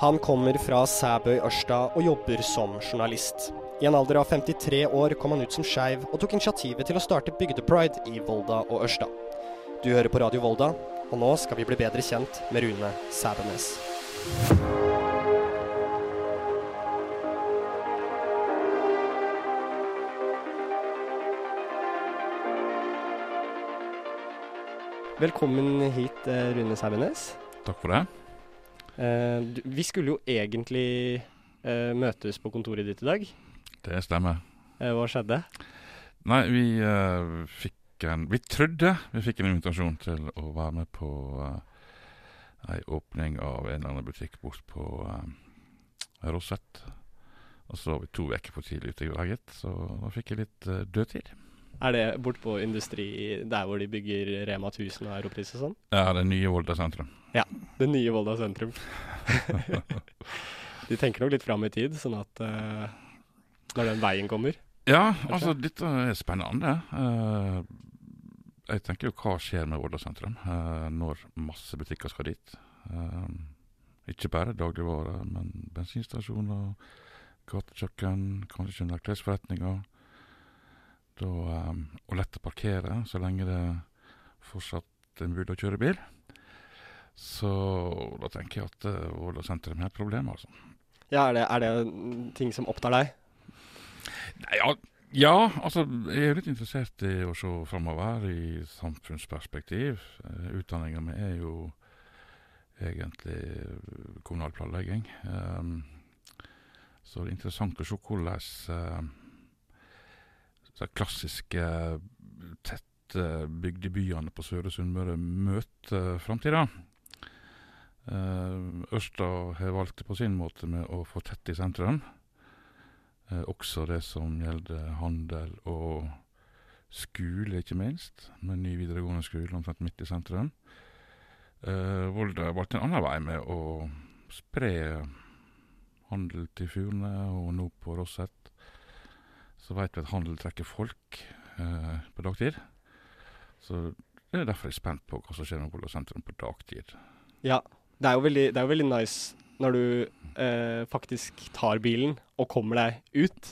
Han kommer fra Sæbøy Ørsta og jobber som journalist. I en alder av 53 år kom han ut som skeiv og tok initiativet til å starte Bygdepride i Volda og Ørsta. Du hører på Radio Volda, og nå skal vi bli bedre kjent med Rune Sæbenes. Velkommen hit, eh, Rune Sæbenes. Takk for det. Eh, vi skulle jo egentlig eh, møtes på kontoret ditt i dag. Det stemmer. Eh, hva skjedde? Nei, vi fikk en Vi trodde vi fikk en invitasjon til å være med på uh, ei åpning av en eller annen butikk bort på uh, Rosett. Og så var vi to uker for tidlig ute i dag, gitt, så da fikk jeg litt uh, dødtid. Er det bort på industri, der hvor de bygger Rema 1000 og Europris og sånn? Ja, det nye Volda sentrum. Ja, Det nye Volda sentrum. de tenker nok litt fram i tid, sånn at uh, når den veien kommer Ja, altså, dette er spennende. Uh, jeg tenker jo hva skjer med Volda sentrum uh, når masse butikker skal dit. Ikke bare dagligvarer, men bensinstasjoner, gatekjøkken, kanskje en Da, eh, og lett å parkere så lenge det fortsatt er mulig å kjøre bil. Så da tenker jeg at uh, Volda sentrum er et problem, altså. Ja, er det, er det ting som opptar deg? Nei, ja, ja, altså jeg er litt interessert i å se framover i samfunnsperspektiv. Uh, Utdanninga mi er jo egentlig eh, kommunal planlegging. Um, så det er interessant å se hvordan de klassiske tette bygdebyene på Søre Sunnmøre møter framtida. Uh, Ørsta har valgt det på sin måte med å få tett i sentrum. Eh, også det som gjelder handel og skole, ikke minst. Med ny videregående skole omtrent midt i sentrum. Eh, Volda har valgt en annen vei med å spre handel til Furne og nå på Rosset. Så veit vi at handel trekker folk eh, på dagtid. Så det er derfor jeg er spent på hva som skjer med Volda sentrum på dagtid. Ja. Det er jo veldig, det er jo veldig nice når du eh, faktisk tar bilen og kommer deg ut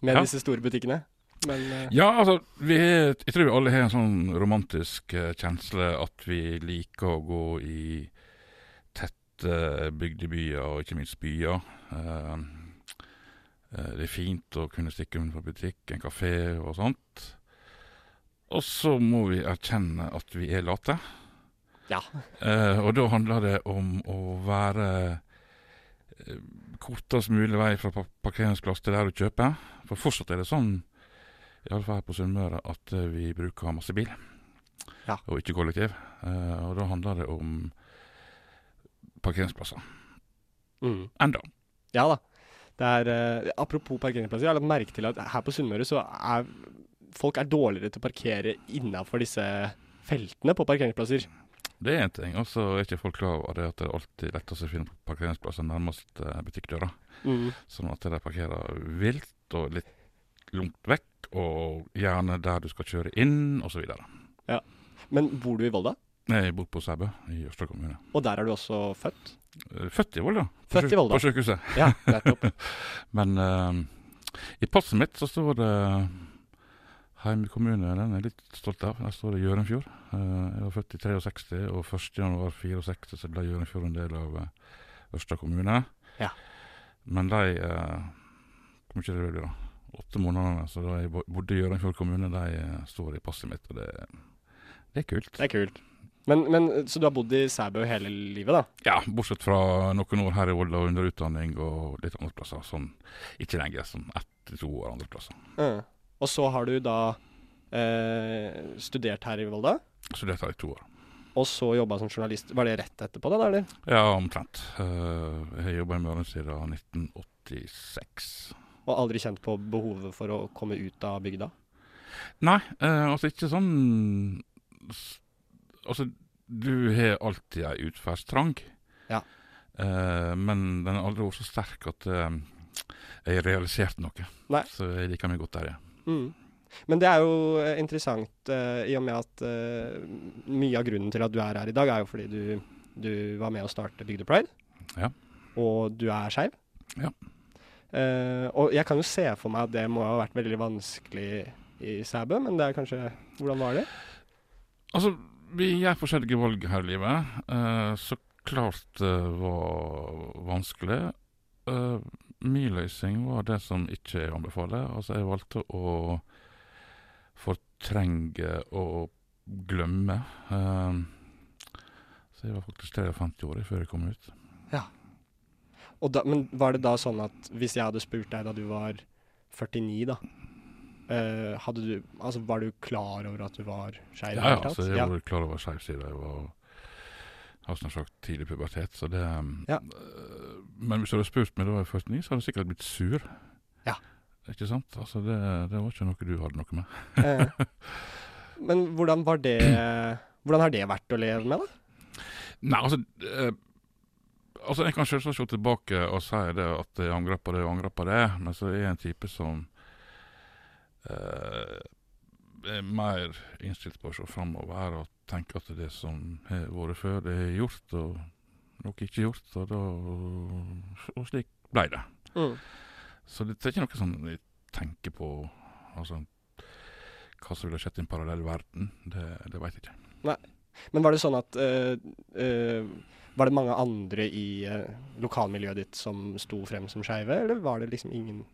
med Ja. disse store butikkene. Men eh, Ja, altså, vi jeg tror vi alle har en sånn romantisk eh, kjensle at vi liker å gå i tette bygdebyer, og ikke minst byer. Eh, eh, det er fint å kunne stikke rundt på butikk, en kafé og sånt. Og så må vi erkjenne at vi er late. ja. Eh, og da handler det om å være eh, kortest mulig vei fra pa- parkeringsplass til der du kjøper. For fortsatt er det sånn, iallfall her på Sunnmøre, at eh, vi bruker masse bil. Ja. Og ikke kollektiv. Eh, og da handler det om parkeringsplasser. Mm. Enda. Ja da. Det er, eh, apropos parkeringsplasser, jeg har lagt merke til at her på Sunnmøre så er folk er dårligere til å parkere innafor disse feltene på parkeringsplasser. Det er én ting. Og så er ikke folk klar over det at det er alltid lettest å finne parkeringsplasser nærmest eh, butikkdøra. Mm. Sånn at de parkerer vilt og litt langt vekk, og gjerne der du skal kjøre inn, osv. Men bor du i Volda? Jeg bor på Sæbø i Ørsta kommune. Og der er du også født? Eh, Født i Volda. På Født i Volda. På sykehuset. Ja, nettopp. Men uh, i passet mitt så står det Heim kommune. Den er jeg litt stolt av. Der står det Gjørenfjord. Uh, jeg var født i 63, og 1. januar 64 så ble Gjørenfjord en del av uh, Ørsta kommune. Ja. Men de Hvor mye det blir da? Åtte månedene så da jeg bodde i Gjørenfjord kommune, de eh, står i passet mitt, og det, det er kult. Det er kult. Men, men, så du har bodd i Sæbø hele livet, da? Ja, bortsett fra noen år her i Volda under utdanning og litt andre plasser. Sånn, ikke lenger, sånn ett to år andre plasser. Mm. Og så har du da eh, studert her i Volda, Studert her i to år. og så jobba som journalist. Var det rett etterpå, da? eller? Ja, omtrent. Eh, jeg jobba i Møre siden 1986. Og aldri kjent på behovet for å komme ut av bygda? Nei, eh, altså ikke sånn Altså, du har alltid ei utferdstrang. Ja. Uh, men den har aldri vært så sterk at uh, jeg har realisert noe. Nei. Så jeg liker meg godt der, ja. Mm. Men det er jo eh, interessant uh, i og med at mye av grunnen til at du er her i dag, er jo fordi du, du var med å starte Bygdepride. Ja. og du er skeiv. Ja. Og jeg kan jo se for meg at det må ha vært veldig vanskelig i Sæbø, men det er kanskje Hvordan var det? Altså, vi gjør forskjellige valg her i livet. Uh, så klart det var vanskelig. Uh, min løsning var det som ikke jeg anbefaler. Altså, jeg valgte å fortrenge og glemme. Uh, så jeg var faktisk 53 år før jeg kom ut. Og da, men var det da sånn at hvis jeg hadde spurt deg da du var 49, da hadde du, altså Var du klar over at du var skeiv? Ja, ja, altså, jeg Ja. var klar over skeiv side. Jeg var har snart sagt tidlig pubertet, så det Ja. uh, Men hvis du hadde spurt meg da jeg var 49, så hadde jeg sikkert blitt sur. Ja. Ikke sant? Altså, det, det var ikke noe du hadde noe med. uh, men hvordan var det Hvordan har det vært å leve med, da? Nei, altså Altså, Jeg kan selvsagt se tilbake og si det at jeg angrer på det og angrer på det, men så er jeg en type som eh, er mer innstilt på å se framover og tenke at det som har vært før, det er gjort, og noe ikke gjort, og, da, og slik ble det. Mm. Så det er ikke noe sånn jeg tenker på altså, hva som ville skjedd i en parallell verden. Det, det veit jeg ikke. Men var det sånn at øh, øh, Var det mange andre i eh, lokalmiljøet ditt som sto frem som skeive, eller var det liksom ingen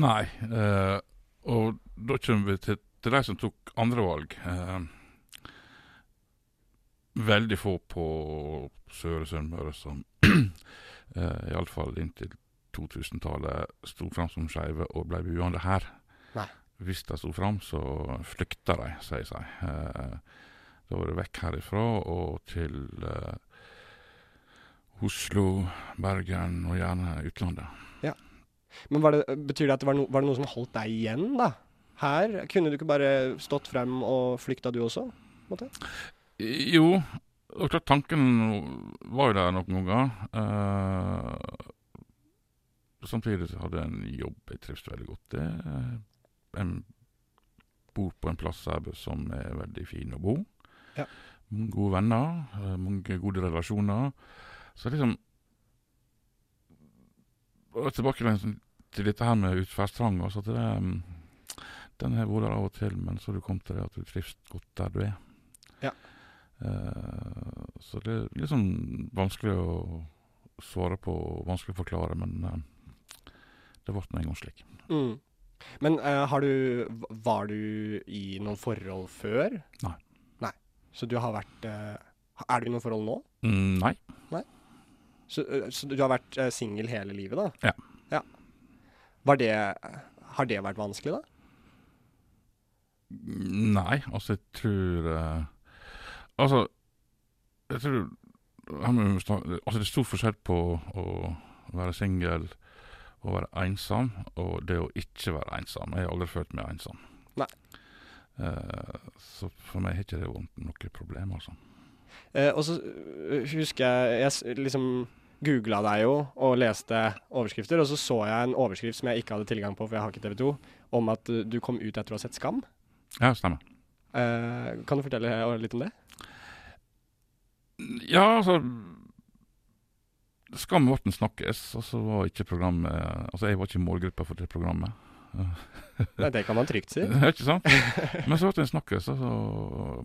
Nei. Eh, og da kommer vi til, til de som tok andre valg. Eh, veldig få på Søre Sunnmøre som eh, iallfall inntil 2000-tallet sto fram som skeive og ble buende her. Nei. Hvis de sto fram, så flykta de, sier seg. Eh, da var det vekk herifra og til eh, Oslo, Bergen og gjerne utlandet. Men var det, betyr det at det var, no, var det noe som holdt deg igjen, da? Her? Kunne du ikke bare stått frem og flykta du også? måte? Jo, og klart tanken var jo der noen ganger. Uh, samtidig så hadde jeg en jobb jeg trivdes veldig godt i. Eh, Jeg bor på en plass her som er veldig fin å bo. Ja. Mange gode venner, eh, mange gode relasjoner. Så liksom og Tilbake til- dette her med utferdstrang. Altså det, mm, den har vært der av og til, men så har du kommet til det at du trives godt der du er. Ja. Uh, så det er litt sånn vanskelig å svare på, og vanskelig å forklare, men uh, det ble nå en gang slik. Mm. Men uh, har du Var du i noen forhold før? Nei. Nei. Så du har vært Er du i noen forhold nå? Mm, nei. Så, så du har vært singel hele livet, da? Ja. ja. Var det Har det vært vanskelig, da? Nei, altså jeg tror uh, Altså, jeg tror Altså det er stor forskjell på å være singel og være ensom, og det å ikke være ensom. Jeg har aldri følt meg ensom. Nei. Uh, så for meg har ikke det vært noe problem, altså. Uh, og så husker jeg Jeg liksom googla deg jo og leste overskrifter, og så så jeg en overskrift som jeg ikke hadde tilgang på, for jeg har ikke TV2, om at du kom ut etter å ha sett Skam. Ja, stemmer. Uh, kan du fortelle litt om det? Ja, altså Skam Morten snakkes, og så var ikke programmet Altså, jeg var ikke målgruppa for det programmet. Nei, det kan man trygt si. ikke sant? Men så ble det snakkes, og så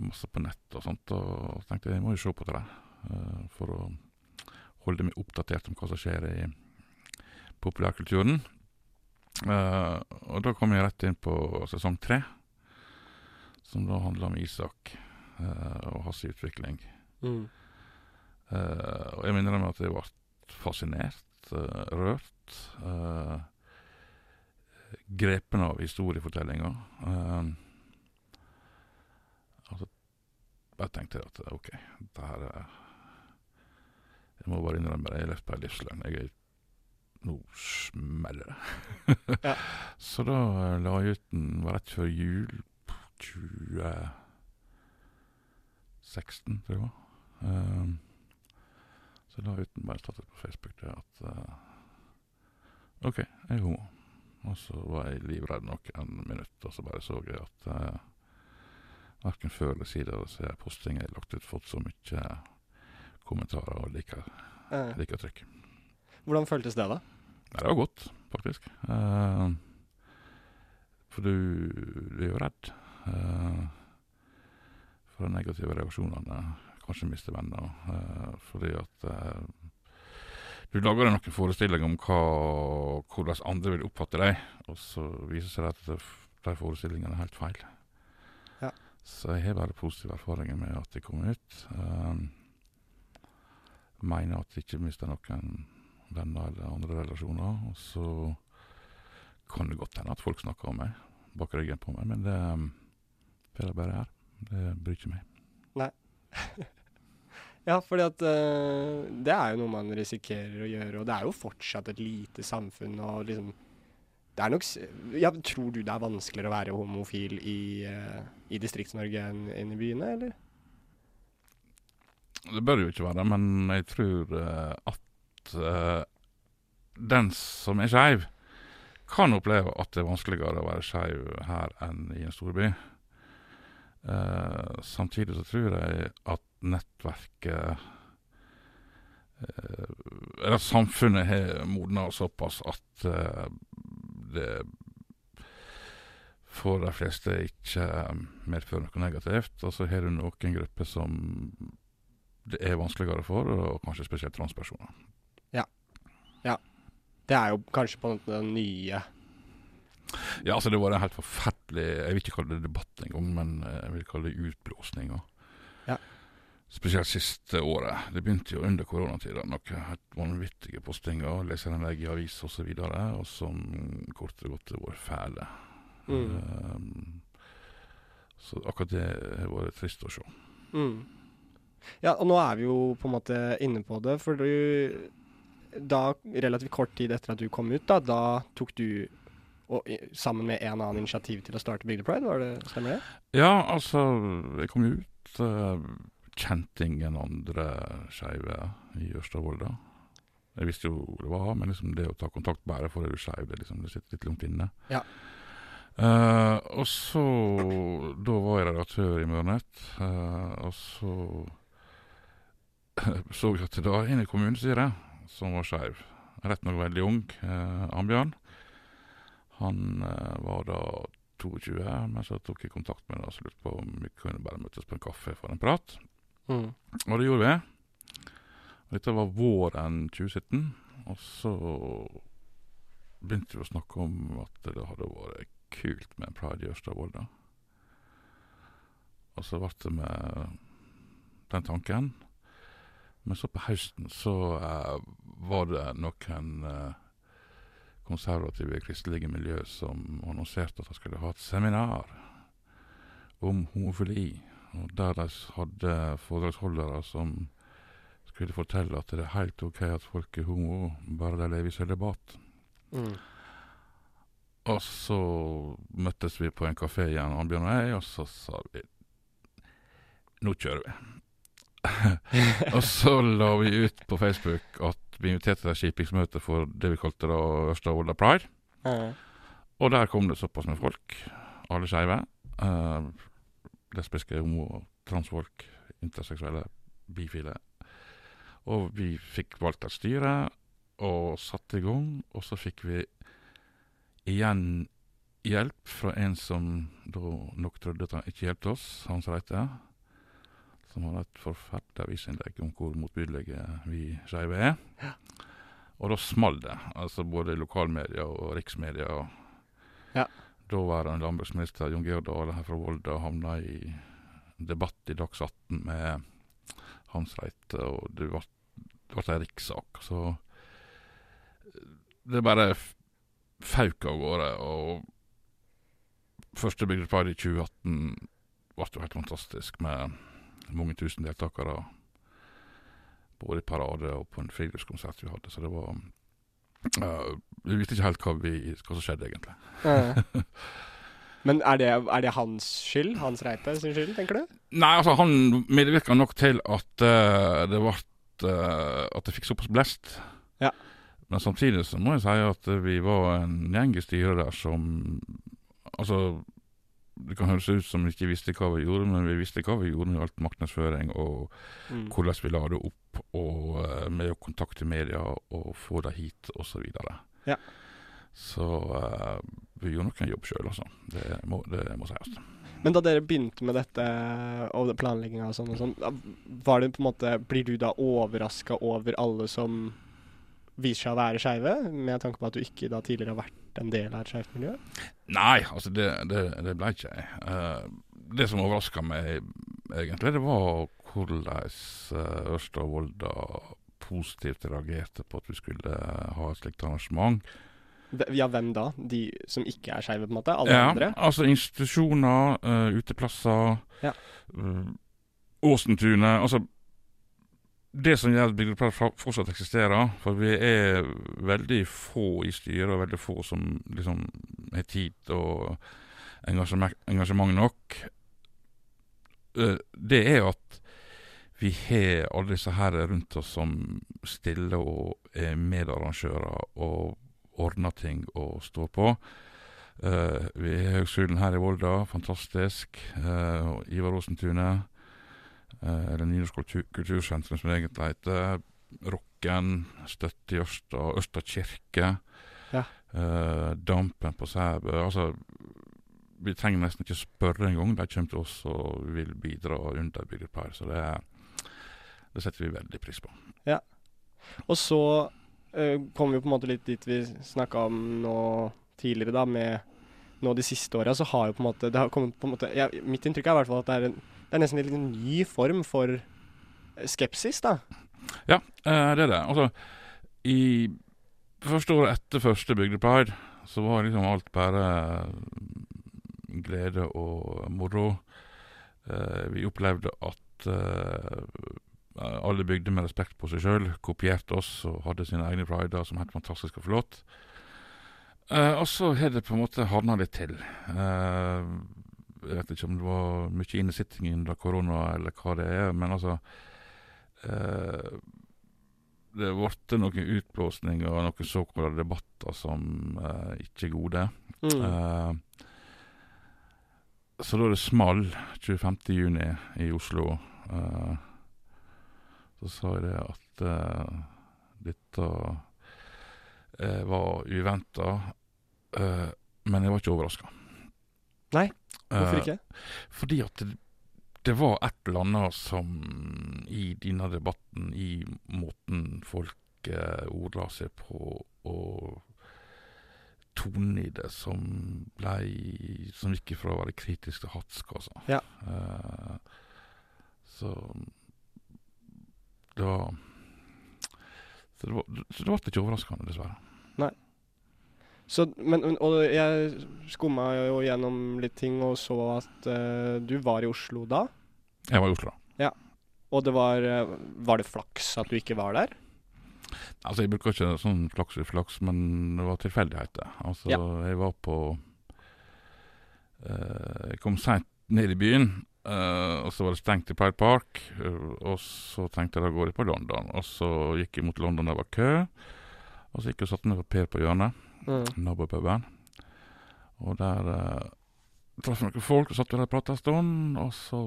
masse på nett og sånt, og tenkte jeg jeg må jo se på det der. eh, For å holde meg oppdatert om hva som skjer i populærkulturen. Uh, og da kom jeg rett inn på sesong tre, som da handler om Isak uh, og hans utvikling. Mm. Uh, og jeg minner meg at jeg ble fascinert, rørt, grepen av historiefortellinga. Altså, jeg tenkte at OK, det her er Jeg må bare innrømme det, jeg har levd på ei livsløgn. Jeg er Nå smeller det. Ja. Så da eh, la jeg ut den var rett før jul 2016, tror jeg det var. Um, så la jeg ut en bare status på Facebook det at uh, OK, jeg er homo. Og så var jeg livredd noen minutter, og så bare så jeg at uh, verken før eller siden så er posting jeg lagt ut, fått så mye kommentarer og like, Eh, like trykk. Hvordan føltes det, da? Nei, det var godt, faktisk. Uh, for du, du er jo redd uh, for de negative reaksjonene. Kanskje miste venner. Uh, fordi at du lager deg noen forestillinger om hva, hvordan andre vil oppfatte deg, og så viser seg at de forestillingene er helt feil. Ja. Så jeg har bare positive erfaringer med at jeg kom ut. Um, mener at jeg ikke mister noen venner eller andre relasjoner. Og så kan det godt hende at folk snakker om meg bak ryggen på meg, men det, får er det bare her. Det bryr ikke meg. Nei. Ja, fordi at uh, det er jo noe man risikerer å gjøre, og det er jo fortsatt et lite samfunn, og liksom Det er nok Ja, tror du det er vanskeligere å være homofil i, uh, i Distrikts-Norge enn enn i byene, eller? Det bør jo ikke være det, men jeg tror eh, at eh, den som er skeiv, kan oppleve at det er vanskeligere å være skeiv her enn i en storby. Uh, samtidig så tror jeg at nettverket uh, Eller samfunnet har modna såpass at uh, det for de fleste ikke medfører noe negativt. Og så har du noen grupper som det er vanskeligere for, og kanskje spesielt transpersoner. Ja. ja. Det er jo kanskje på den nye Ja, altså det var en helt forferdelig Jeg vil ikke kalle det debatt engang, men eh, jeg vil kalle det utblåsninger. Ja. Spesielt siste året. Det begynte jo under koronatida. Noen helt vanvittige postinger, leserinnlegg i avis osv., som kort og godt har vært fæle. Mm. Um, så akkurat det har vært trist å se. Mm. Ja, og nå er vi jo på en måte inne på det, for du Da, relativt kort tid etter at du kom ut, da, da tok du og, sammen med en annen initiativ til å starte Bygdepride, var det, stemmer det? Ja, altså, jeg kom ut. Uh, kjente ingen andre skeive i Ørsta-Volda. Jeg visste jo hvor det var, men liksom det å ta kontakt bare fordi du er skeiv, det, liksom, det sitter litt langt inne. Ja. Uh, og så Da var jeg redaktør i Mørnett, uh, og så så jeg at det var en i kommunestyret som var skeiv. Rett nok veldig ung. Eh, Ambjørn. Han eh, var da 22, men så tok jeg kontakt med ham og lurte på om vi kunne bare møtes på en kaffe for en prat. Mm. Og det gjorde vi. Og dette var våren 2017. Og så begynte vi å snakke om at det hadde vært kult med en pride i Ørsta-Volda. Og så ble det med den tanken. Men så på høsten så uh, var det noen uh, konservative kristelige miljø som annonserte at de skulle ha et seminar om homofili. Og der de hadde foredragsholdere som skulle fortelle at det er helt ok at folk er homo, bare de lever i sølibat. Mm. Og så møttes vi på en kafé igjen, Annbjørn og jeg, og så sa vi nå kjører vi. og så la vi ut på Facebook at vi inviterte til et skipingsmøte for det vi kalte da Ørsta-Volda Pride. Ja. Og der kom det såpass med folk, alle skeive. Uh, lesbiske, homo, transfolk, interseksuelle, bifile. Og vi fikk valgt et styre og satte i gang, og så fikk vi igjen hjelp fra en som da nok trodde at han ikke hjalp oss, han som Reite. Som har et avisinnlegg om hvor motbydelige vi skeive er. Og da small det. Altså både lokalmedia og riksmedia. Ja. Daværende landbruksminister Jon Georg Dale fra Volda havna i debatt i Dags 18 med Hans Reite, og det ble, det ble en rikssak. Så det bare fauk av gårde. Og første Bygde Pride i 2018 ble jo helt fantastisk med mange tusen deltakere. Både i parade og på en friluftskonsert vi hadde. Så det var uh, Vi visste ikke helt hva, vi, hva som skjedde, egentlig. Ja. Men er det, er det hans skyld? Hans Reite sin skyld, tenker du? Nei, altså, han medvirka nok til at uh, det ble At det fikk såpass blest. Ja. Men samtidig så må jeg si at vi var en gjeng i styret der som Altså, det kan høres ut som vi ikke visste hva vi gjorde, men vi visste hva vi gjorde når det gjaldt markedsføring og Mm. hvordan vi la det opp, og uh, eh, med å kontakte media og få dem hit, osv. Så. Ja. så eh, vi gjorde nok en jobb sjøl, altså. Det må, det må sies. Men da dere begynte med dette og planlegginga og sånn og sånn, var det på en måte Blir du da overraska over alle som viser seg å være skeive, med tanke på at du ikke da tidligere har vært en del av et skeivt miljø? Nei, altså det, det, det ble ikke jeg. Uh, det som overraska meg egentlig, det var hvordan uh, Ørsta og Volda positivt reagerte på at vi skulle ha et slikt arrangement. Ja, hvem da? De som ikke er skeive, på en måte? Alle ja, andre? altså institusjoner, uh, uteplasser, Ja. uh, Åsentunet Altså, det som gjør at Bygdeplass fortsatt eksisterer, for vi er veldig få i styret, og veldig få som liksom har tid og engasjement, engasjement nok, eh, det er at vi har alle disse her rundt oss som stiller og er medarrangører og ordner ting og står på. Eh, vi har Høgskolen her i Volda, fantastisk. Eh, Ivar Aasentunet. Uh, eller Nynorsk kultur, kultursentrum, som det egentlig heter. Rocken, Støtte i Ørsta, Ørsta kirke. Ja. eh, dampen på Sæbø. Altså, vi trenger nesten ikke spørre engang. De kommer til oss og vil bidra under Bygdepleie. Så det, det setter vi veldig pris på. Ja. Og så uh, kommer vi på en måte litt dit vi snakka om nå tidligere, da, med nå de siste åra, så har jo på en måte på en måte ja, Mitt inntrykk er i hvert fall at det er, en, det er nesten en ny form for eh, skepsis, da. Ja, eh, det er det. Altså, i første året etter første Bygdepride, så var liksom alt bare mm, glede og moro. Eh, vi opplevde at eh, alle bygder med respekt på seg sjøl kopierte oss og hadde sine egne prider som helt fantastisk og flott. Eh, og så har det på en måte havna litt til. Uh, jeg vet ikke om det var mye innesitting under korona eller hva det er, men altså uh, Det ble blitt noen utblåsninger og noen såkalte debatter som ikke er gode. Mm. Så da det small 25. juni i Oslo, så sa jeg det at dette var uventa. eh, men jeg var ikke overraska. Nei, Hvorfor ikke? Fordi at det, det var et eller annet som i denne debatten, i måten folk eh, ordla seg på, og tonen i det, som ble, Som gikk ifra å være kritisk til hatsk, altså. Ja. Eh, så det var Så det var, så det ble ikke overraskende, dessverre. Så, men, og jeg skumma jo gjennom litt ting og så at uh, du var i Oslo da. Jeg var i Oslo, da. Ja. Og det var eh, Var det flaks at du ikke var der? Altså, jeg bruker ikke sånn flaks og flaks, men det var tilfeldigheter. Altså, Ja. jeg var på uh, Jeg kom seint ned i byen, uh, og så var det stengt i Pride Park. Uh, og så tenkte jeg da går jeg på London, og så gikk jeg mot London, der var kø. Og så gikk jeg og satte meg på Per på hjørnet, Mm. nabopuben. Og der eh, traff jeg noen folk, og satt der og prata en stund. Og så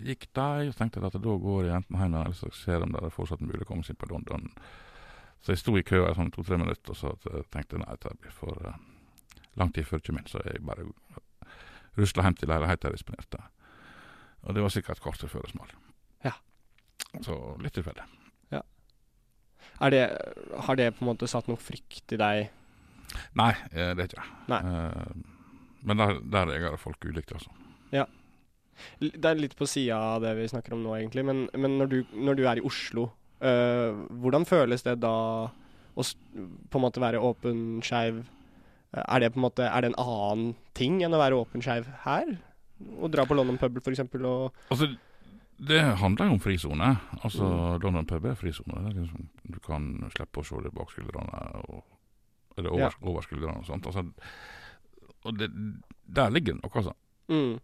gikk de, og så tenkte jeg at da går jeg enten hjem eller så ser de det er fortsatt mulig å komme seg inn på London. Så jeg sto i kø i sånn to-tre minutter, og så tenkte jeg nei, det blir for uh, lang tid før jeg kommer inn. Så jeg bare rusla hjem til leiligheten jeg disponerte. Og det var sikkert kvarter før det smalt. Ja. Så litt tilfeldig. Det, har det på en måte satt noe frykt i deg? Nei, eh, det ikke jeg. Eh, men der, der reagerer folk ulikt, altså. Ja. Det er litt på sida av det vi snakker om nå, egentlig. Men, men når, du, når du er i Oslo, øh, hvordan føles det da å på en måte være åpen skeiv? Er det på en måte Er det en annen ting enn å være åpen skeiv her? Å dra på London Pubble, eksempel, og Altså, det handler jo om frisone. Altså, Mm. London pub er frisone. Liksom, du kan slippe å se det bak skuldrene, eller over, Ja. over skuldrene og sånt. Altså, og det, der ligger det noe, altså. mm.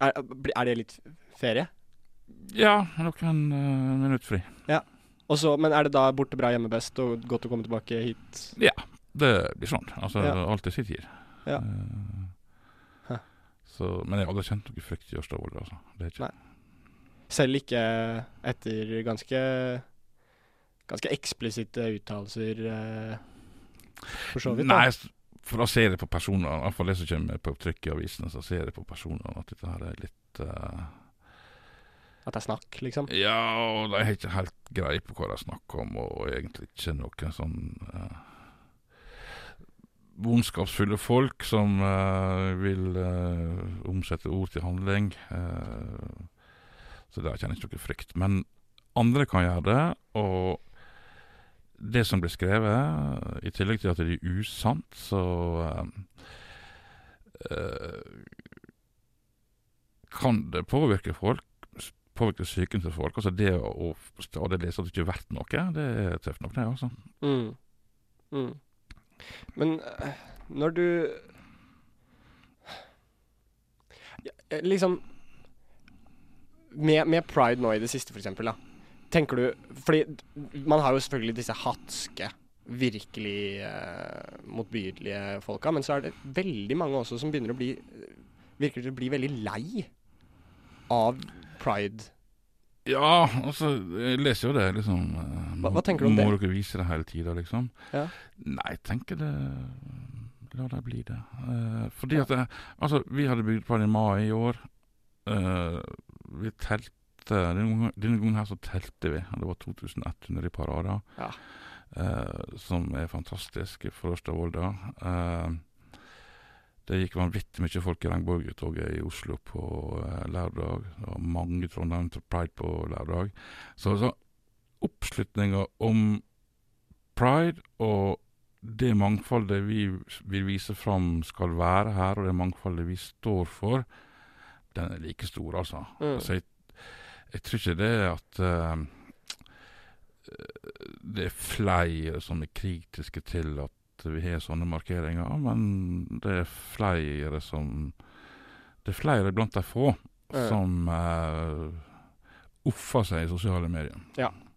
er, er det litt ferie? Ja, noen uh, minutter fri. Ja. Også, men er det da borte bra, hjemme best, og godt å komme tilbake hit? Ja, Det blir sånn. Altså, Ja. alt i sin tid. Ja. Uh, så, men jeg har aldri kjent noe frykt i Ørsta-Volda, altså. Det er ikke Nei. Selv ikke etter ganske ganske eksplisitte uttalelser, uh, for så vidt. da. Nei, for da ser jeg på personene, i hvert fall det som kommer på trykk i avisene, så ser jeg på personene at dette her er litt uh At det er snakk, liksom. Ja, og de har ikke helt greie på hva de snakker om, og egentlig ikke noen sånn eh, vondskapsfulle folk som eh, vil eh, omsette ord til handling. eh, så der kjenner jeg ikke noe frykt. Men andre kan gjøre det, og det som blir skrevet, i tillegg til at det er usant, så eh, kan det påvirke folk påvirke psyken til folk. Altså det å, stadig lese at det ikke er verdt noe, det er tøft nok, det, altså. Mm. Mm. Men eh, når du Liksom med, med pride nå i det siste, for eksempel, da. Tenker du Fordi man har jo selvfølgelig disse hatske, virkelig eh, motbydelige folka, men så er det veldig mange også som begynner å bli Virker til å bli veldig lei av pride. Ja, altså, jeg leser jo det, liksom. eh, Hva- hva tenker du om må det? Må dere vise det hele tida, liksom? Ja. Nei, jeg tenker det La det bli det. Uh, fordi at det, Altså, vi hadde bygd på det i mai i år. Eh, vi telte denne gangen, her så telte vi. Det var 2100 i parader. Ja. eh, som er fantastisk for Ørsta-Volda. Eh, det gikk vanvittig mye folk i regnbuetoget i Oslo på eh, lørdag. Det var mange Trondheim til pride på lørdag. Så, så oppslutninga om pride og det mangfoldet vi vil vise fram skal være her, og det mangfoldet vi står for, den er like stor, altså. Mm. altså jeg, jeg tror ikke det at uh, det er flere som er kritiske til at vi har sånne markeringer, men det er flere som Det er flere blant de få Mm. som uh, offer seg i sosiale medier.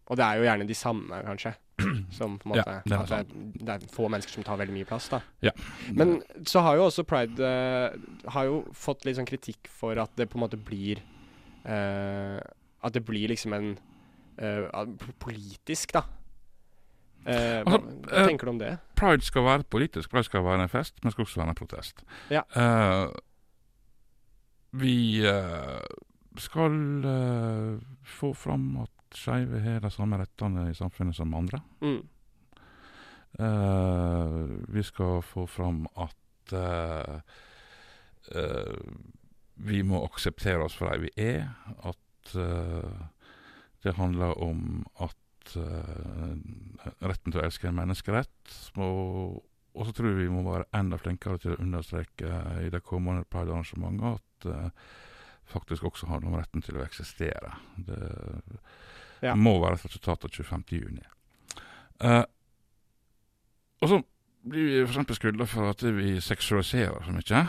Og det er jo gjerne de samme, kanskje. Som på en Ja, måte At det er, det er få mennesker som tar veldig mye plass, da. Ja. Men så har jo også pride uh, Har jo fått litt sånn kritikk for at det på en måte blir uh, At det blir liksom en uh, politisk, da. Eh, hva, Altså, tenker du om det? Pride skal være politisk, pride skal være en fest, men skal også være en protest. Ja. Eh, vi eh, skal få fram at skeive har de samme rettene i samfunnet som andre. Mm. Uh, vi skal få fram at uh, uh, vi må akseptere oss for de vi er. At det handler om at retten til å elske er en menneskerett. Og, og så tror jeg vi må være enda flinkere til å understreke i de kommende pride-arrangementene at faktisk også handler om retten til å eksistere. Det Ja. må være et resultat av 25. juni. Eh, og så blir vi eksempel skylda for at vi seksualiserer så mye.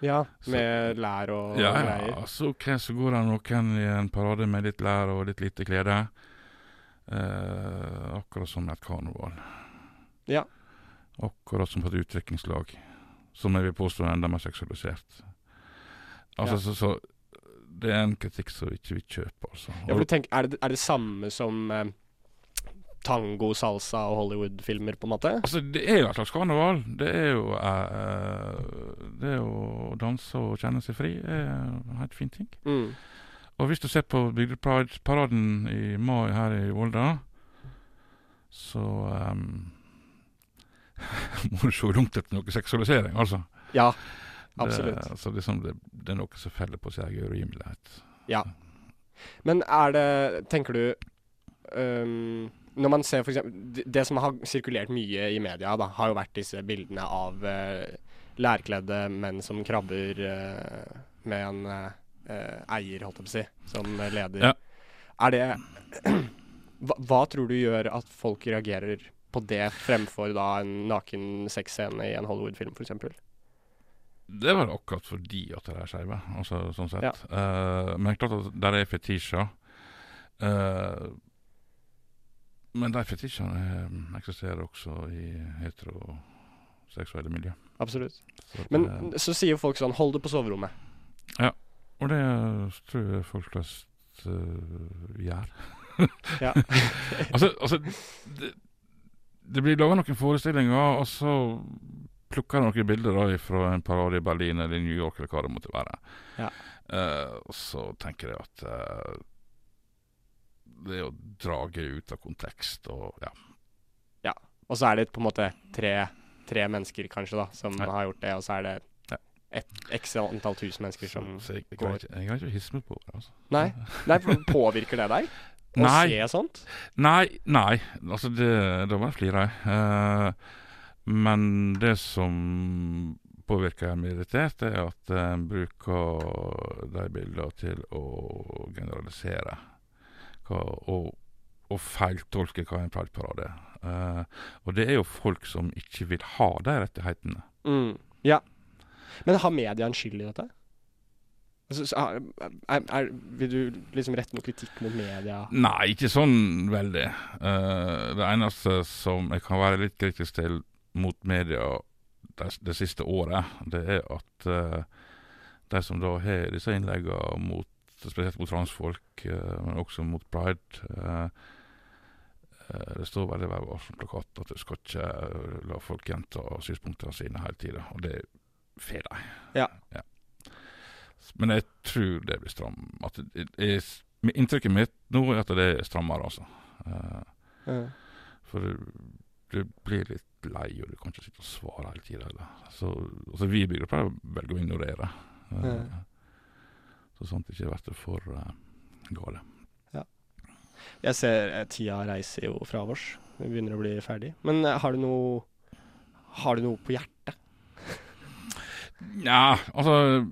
Ja, Så- med lær og Ja, greier. ja, så okay, så går det noen i en parade med litt lær og litt lite klede. Uh, akkurat som et karneval. Ja. Akkurat som på et utdrikningslag, som jeg vil påstå er enda mer seksualisert. Altså, så, så det er en kritikk som ikke vi kjøper, altså. Ja, for du tenker, er, det, er det samme som eh, tango, salsa og Hollywood-filmer, på en måte? Altså, det er jo et slags karneval. Det er jo eh, Det er å danse og kjenne seg fri er en helt fin ting. Mm. Og hvis du ser på Bygdepride-paraden i mai her i Volda, så um, må du se langt etter noe seksualisering, altså. Ja, absolutt. Det, altså liksom det, det er noe som feller på sin egen urimelighet. Ja. Men er det Tenker du um, Når man ser for eksempel Det, det som har sirkulert mye i media, da, har jo vært disse bildene av uh, lærkledde menn som krabber uh, med en uh, eier, holdt jeg på å si, som leder. Ja. Er det hva, hva tror du gjør at folk reagerer på det fremfor da en naken sexscene i en Hollywood-film, f.eks.? Det var akkurat fordi at det er skeive, altså, sånn sett. Ja. Uh, men klart at der er fetisjer. Uh, men de fetisjene eh, eksisterer også i heteroseksuelle miljø. Absolutt. Så Men det- så sier folk sånn Hold det på soverommet. Ja, Og det tror jeg folk flest uh, gjør. Ja. altså, altså det, det blir laga noen forestillinger, og så plukker noen bilder da fra en parade i Berlin eller New York eller hva det måtte være. Ja. Uh, og så tenker jeg at uh, det å drage ut av kontekst og ja. Og så er det på en måte tre, tre mennesker kanskje da, som Ja. har gjort det, og så er det et x antall tusen mennesker som så jeg, jeg, går. ikke, jeg kan ikke hisse meg på det. altså. Nei, nei påvirker det deg? Å Nei. se sånt? Nei, nei. Altså, det, det var flere. jeg. Men det som påvirker meg irritert, er at en bruker de bildene til å generalisere. Hva, og, og feiltolke hva en feilparade er. Uh, og det er jo folk som ikke vil ha de rettighetene. Mm. Ja. Men har media en skyld i dette? Altså, er, er, vil du liksom rette noe kritikk mot media? Nei, ikke sånn veldig. Uh, det eneste som jeg kan være litt kritisk til mot media det, det siste året, det er at uh, de som da har disse innleggene mot spesielt mot transfolk, uh, men også mot pride uh, Det står veldig Vær varsom-plakat at du skal ikke la folk gjenta synspunktene sine hele tida, og det får de. Ja. Men jeg tror det blir stram. At det, er, inntrykket mitt nå er at det er strammere, altså. Uh, Ja. for det, det, blir litt lei, og du kan ikke sitte og svare hele tida. Så altså, vi i på å velge å ignorere. Ja. Så sånt ikke blir for uh, gale. Jeg ser eh, tida reiser jo fra oss. Vi begynner å bli ferdig. Men eh, har du noe Har du noe på hjertet? Ja, altså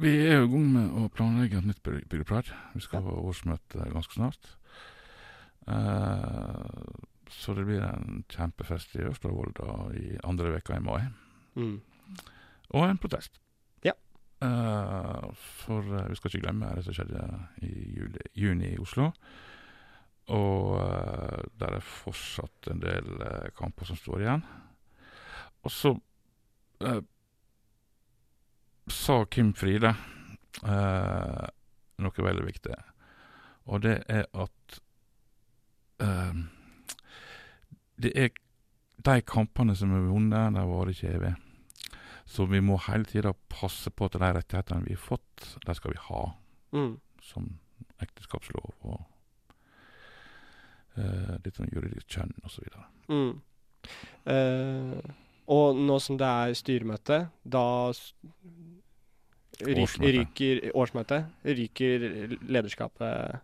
Vi er jo i gang med å planlegge et nytt byg- byggepride. Vi skal ha årsmøte ganske snart. Eh, så det blir en kjempefest i Ørsta-Volda i andre veka i mai. Mm. Og en protest. Ja. Uh, for uh, vi skal ikke glemme det som skjedde i juli, juni i Oslo. Og uh, der er fortsatt en del kamper som står igjen. Og så sa Kim Fride eh, noe veldig viktig. Og det er at Det er de kampene som er vunnet, de varer ikke evig. Så vi må hele tida passe på at de rettighetene vi har fått, de skal vi ha. Mm. Som ekteskapslov og uh, litt sånn juridisk kjønn osv. Mm. Eh, og nå som det er styremøte, da s- ryk, Årsmøte. ryker årsmøte. Ryker lederskapet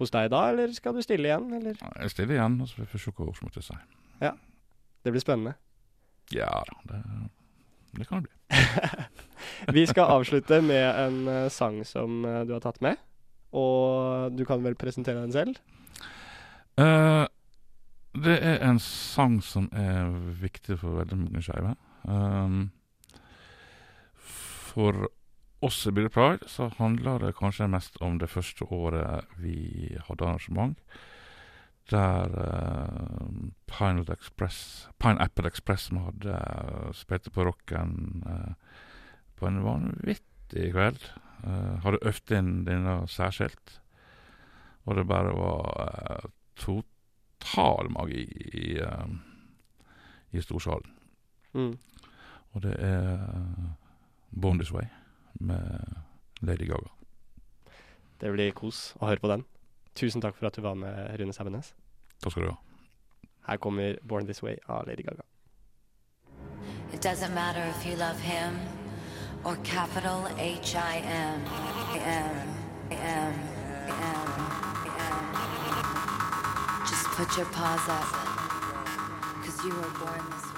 hos deg da, eller skal du stille igjen? Eller? Jeg stiller igjen, og så får vi se hva seg. Ja, Det blir spennende. Ja det, det kan det bli. Vi skal avslutte med en eh, sang som eh, du har tatt med. Og du kan vel presentere den selv? Uh, det er en sang som er viktig for veldig mange skeive. Um, for oss i Billy Pride så handler det kanskje mest om det første året vi hadde arrangement. Der uh, Pineapple Express, Pineapple Express som hadde uh, spilte på rocken uh, på en vanvittig kveld. Uh, hadde øvd inn denne særskilt. Og det bare var uh, total magi i, i storsalen. Mm. Og det er This Way med Lady Gaga. Det blir kos å høre på den. Tusen takk for at du var med, Rune Sæbenes. Takk skal du ha. Her kommer 'Born This Way' av Lady Gaga. It doesn't matter if you love him or capital H I M. M. M. M. M. Just put your paws up. Cause you were born this